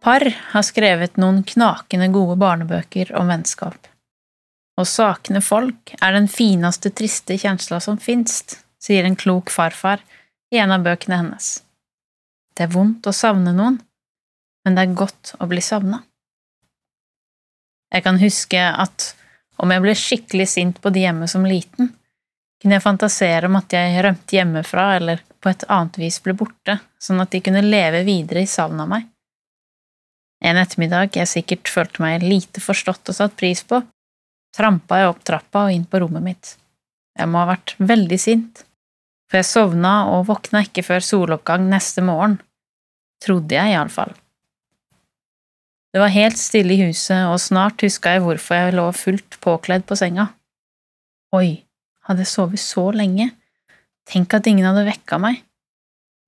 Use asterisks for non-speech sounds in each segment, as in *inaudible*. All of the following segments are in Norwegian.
par har skrevet noen knakende gode barnebøker om vennskap. Å sakne folk er den fineste triste kjensla som finst, sier en klok farfar i en av bøkene hennes. Det er vondt å savne noen, men det er godt å bli savna. Jeg kan huske at om jeg ble skikkelig sint på de hjemme som liten, kunne jeg fantasere om at jeg rømte hjemmefra eller på et annet vis ble borte, sånn at de kunne leve videre i savn av meg. En ettermiddag jeg sikkert følte meg lite forstått og satt pris på, trampa jeg opp trappa og inn på rommet mitt. Jeg må ha vært veldig sint, for jeg sovna og våkna ikke før soloppgang neste morgen, trodde jeg iallfall. Det var helt stille i huset, og snart huska jeg hvorfor jeg lå fullt påkledd på senga. Oi, hadde jeg sovet så lenge? Tenk at ingen hadde vekka meg.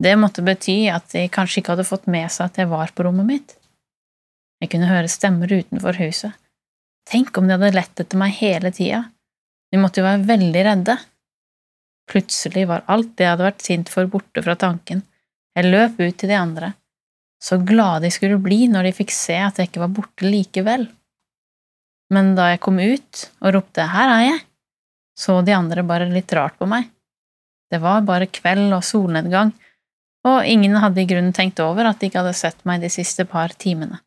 Det måtte bety at de kanskje ikke hadde fått med seg at jeg var på rommet mitt. Jeg kunne høre stemmer utenfor huset. Tenk om de hadde lett etter meg hele tida. De måtte jo være veldig redde. Plutselig var alt det jeg hadde vært sint for, borte fra tanken. Jeg løp ut til de andre. Så glade de skulle bli når de fikk se at jeg ikke var borte likevel. Men da jeg kom ut og ropte Her er jeg, så de andre bare litt rart på meg. Det var bare kveld og solnedgang, og ingen hadde i grunnen tenkt over at de ikke hadde sett meg de siste par timene.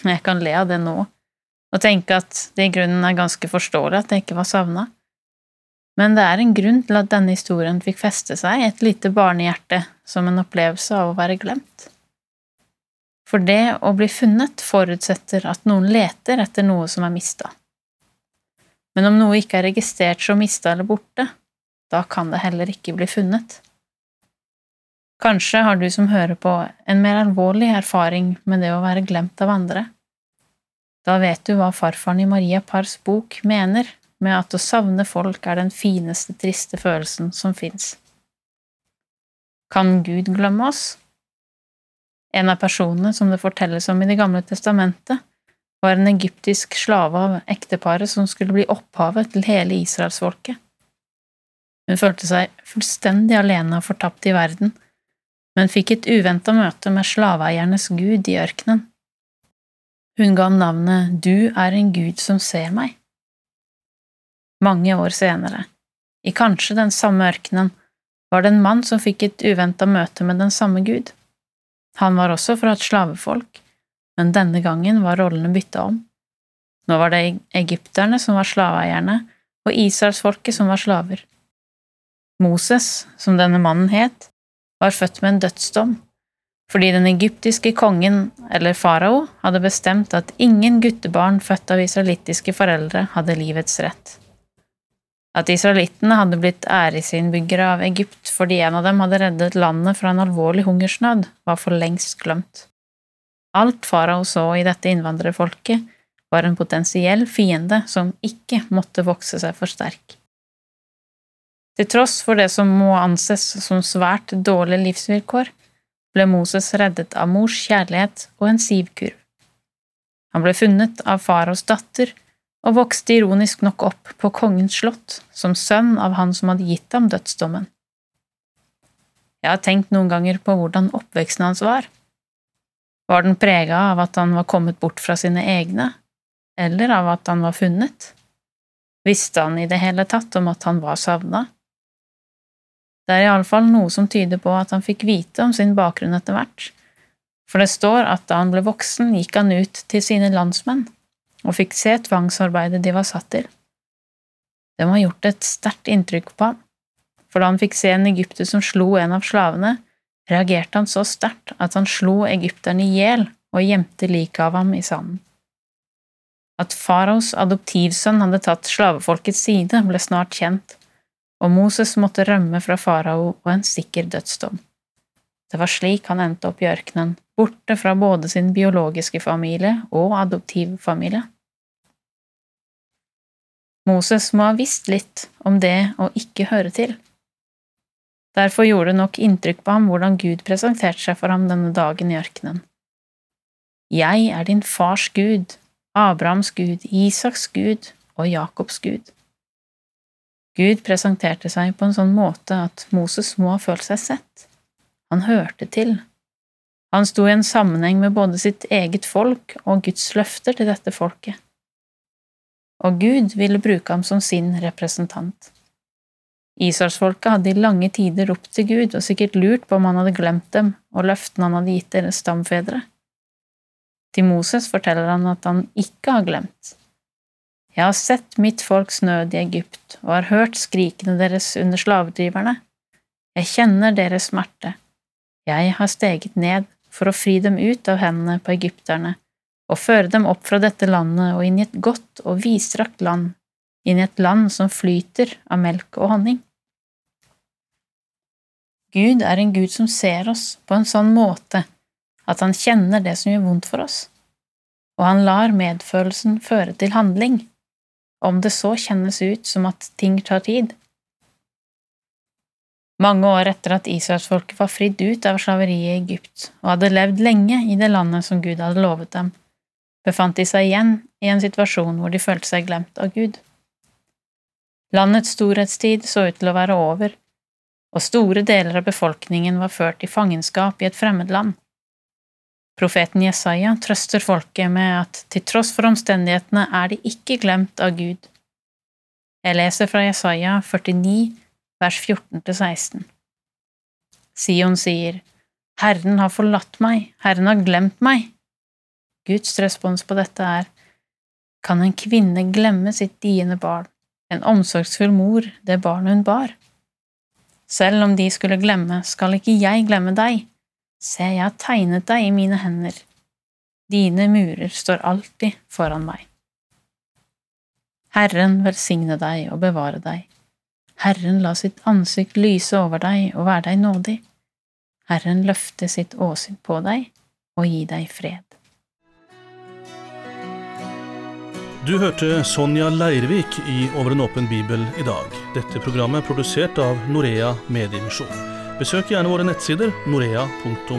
*laughs* Jeg kan le av det nå, og tenke at det i grunnen er ganske forståelig at jeg ikke var savna, men det er en grunn til at denne historien fikk feste seg i et lite barnehjerte som en opplevelse av å være glemt. For det å bli funnet forutsetter at noen leter etter noe som er mista. Men om noe ikke er registrert som mista eller borte, da kan det heller ikke bli funnet. Kanskje har du som hører på, en mer alvorlig erfaring med det å være glemt av andre. Da vet du hva farfaren i Maria Pars bok mener med at å savne folk er den fineste, triste følelsen som fins. Kan Gud glemme oss? En av personene som det fortelles om i Det gamle testamentet, var en egyptisk slave av ekteparet som skulle bli opphavet til hele israelsfolket. Hun følte seg fullstendig alene og fortapt i verden, men fikk et uventa møte med slaveeiernes gud i ørkenen. Hun ga navnet Du er en gud som ser meg. Mange år senere, i kanskje den samme ørkenen, var det en mann som fikk et uventa møte med den samme gud. Han var også fra et slavefolk, men denne gangen var rollene bytta om. Nå var det egypterne som var slaveeierne, og israelsfolket som var slaver. Moses, som denne mannen het, var født med en dødsdom, fordi den egyptiske kongen, eller farao, hadde bestemt at ingen guttebarn født av israelittiske foreldre hadde livets rett. At israelittene hadde blitt æresinnbyggere av Egypt fordi en av dem hadde reddet landet fra en alvorlig hungersnød, var for lengst glemt. Alt farao så i dette innvandrerfolket, var en potensiell fiende som ikke måtte vokse seg for sterk. Til tross for det som må anses som svært dårlige livsvilkår, ble Moses reddet av mors kjærlighet og en sivkurv. Han ble funnet av faraos datter og vokste ironisk nok opp på kongens slott som sønn av han som hadde gitt ham dødsdommen. Jeg har tenkt noen ganger på hvordan oppveksten hans var. Var den prega av at han var kommet bort fra sine egne, eller av at han var funnet? Visste han i det hele tatt om at han var savna? Det er iallfall noe som tyder på at han fikk vite om sin bakgrunn etter hvert, for det står at da han ble voksen, gikk han ut til sine landsmenn og fikk se tvangsarbeidet de var satt til. Det må ha gjort et sterkt inntrykk på ham, for da han fikk se en egypter som slo en av slavene, reagerte han så sterkt at han slo egypteren i hjel og gjemte liket av ham i sanden. At faraos adoptivsønn hadde tatt slavefolkets side, ble snart kjent, og Moses måtte rømme fra farao og en sikker dødsdom. Det var slik han endte opp i ørkenen, borte fra både sin biologiske familie og adoptivfamilie. Moses må ha visst litt om det å ikke høre til. Derfor gjorde det nok inntrykk på ham hvordan Gud presenterte seg for ham denne dagen i ørkenen. Jeg er din fars Gud, Abrahams Gud, Isaks Gud og Jakobs Gud. Gud presenterte seg på en sånn måte at Moses må ha følt seg sett. Han hørte til. Han sto i en sammenheng med både sitt eget folk og Guds løfter til dette folket. Og Gud ville bruke ham som sin representant. Israelsfolket hadde i lange tider ropt til Gud og sikkert lurt på om han hadde glemt dem og løftene han hadde gitt deres stamfedre. Til Moses forteller han at han ikke har glemt. Jeg har sett mitt folks nød i Egypt og har hørt skrikene deres under slavedriverne. Jeg kjenner deres smerte. Jeg har steget ned for å fri dem ut av hendene på egypterne og føre dem opp fra dette landet og inn i et godt og vidstrakt land, inn i et land som flyter av melk og honning. Gud er en Gud som ser oss på en sånn måte at han kjenner det som gjør vondt for oss, og han lar medfølelsen føre til handling, om det så kjennes ut som at ting tar tid. Mange år etter at israelsfolket var fridd ut av slaveriet i Egypt og hadde levd lenge i det landet som Gud hadde lovet dem, befant de seg igjen i en situasjon hvor de følte seg glemt av Gud. Landets storhetstid så ut til å være over, og store deler av befolkningen var ført i fangenskap i et fremmed land. Profeten Jesaja trøster folket med at til tross for omstendighetene er de ikke glemt av Gud. Jeg leser fra Jesaja 49, vers 14–16. Sion sier, Herren har forlatt meg, Herren har glemt meg. Guds respons på dette er, kan en kvinne glemme sitt diende barn, en omsorgsfull mor det barnet hun bar? Selv om de skulle glemme, skal ikke jeg glemme deg. Se, jeg har tegnet deg i mine hender. Dine murer står alltid foran meg. Herren velsigne deg og bevare deg. Herren la sitt ansikt lyse over deg og være deg nådig. Herren løfte sitt åsyn på deg og gi deg fred. Du hørte Sonja Leirvik i Over en åpen bibel i dag. Dette programmet er produsert av Norea Mediemisjon. Besøk gjerne våre nettsider norea.no.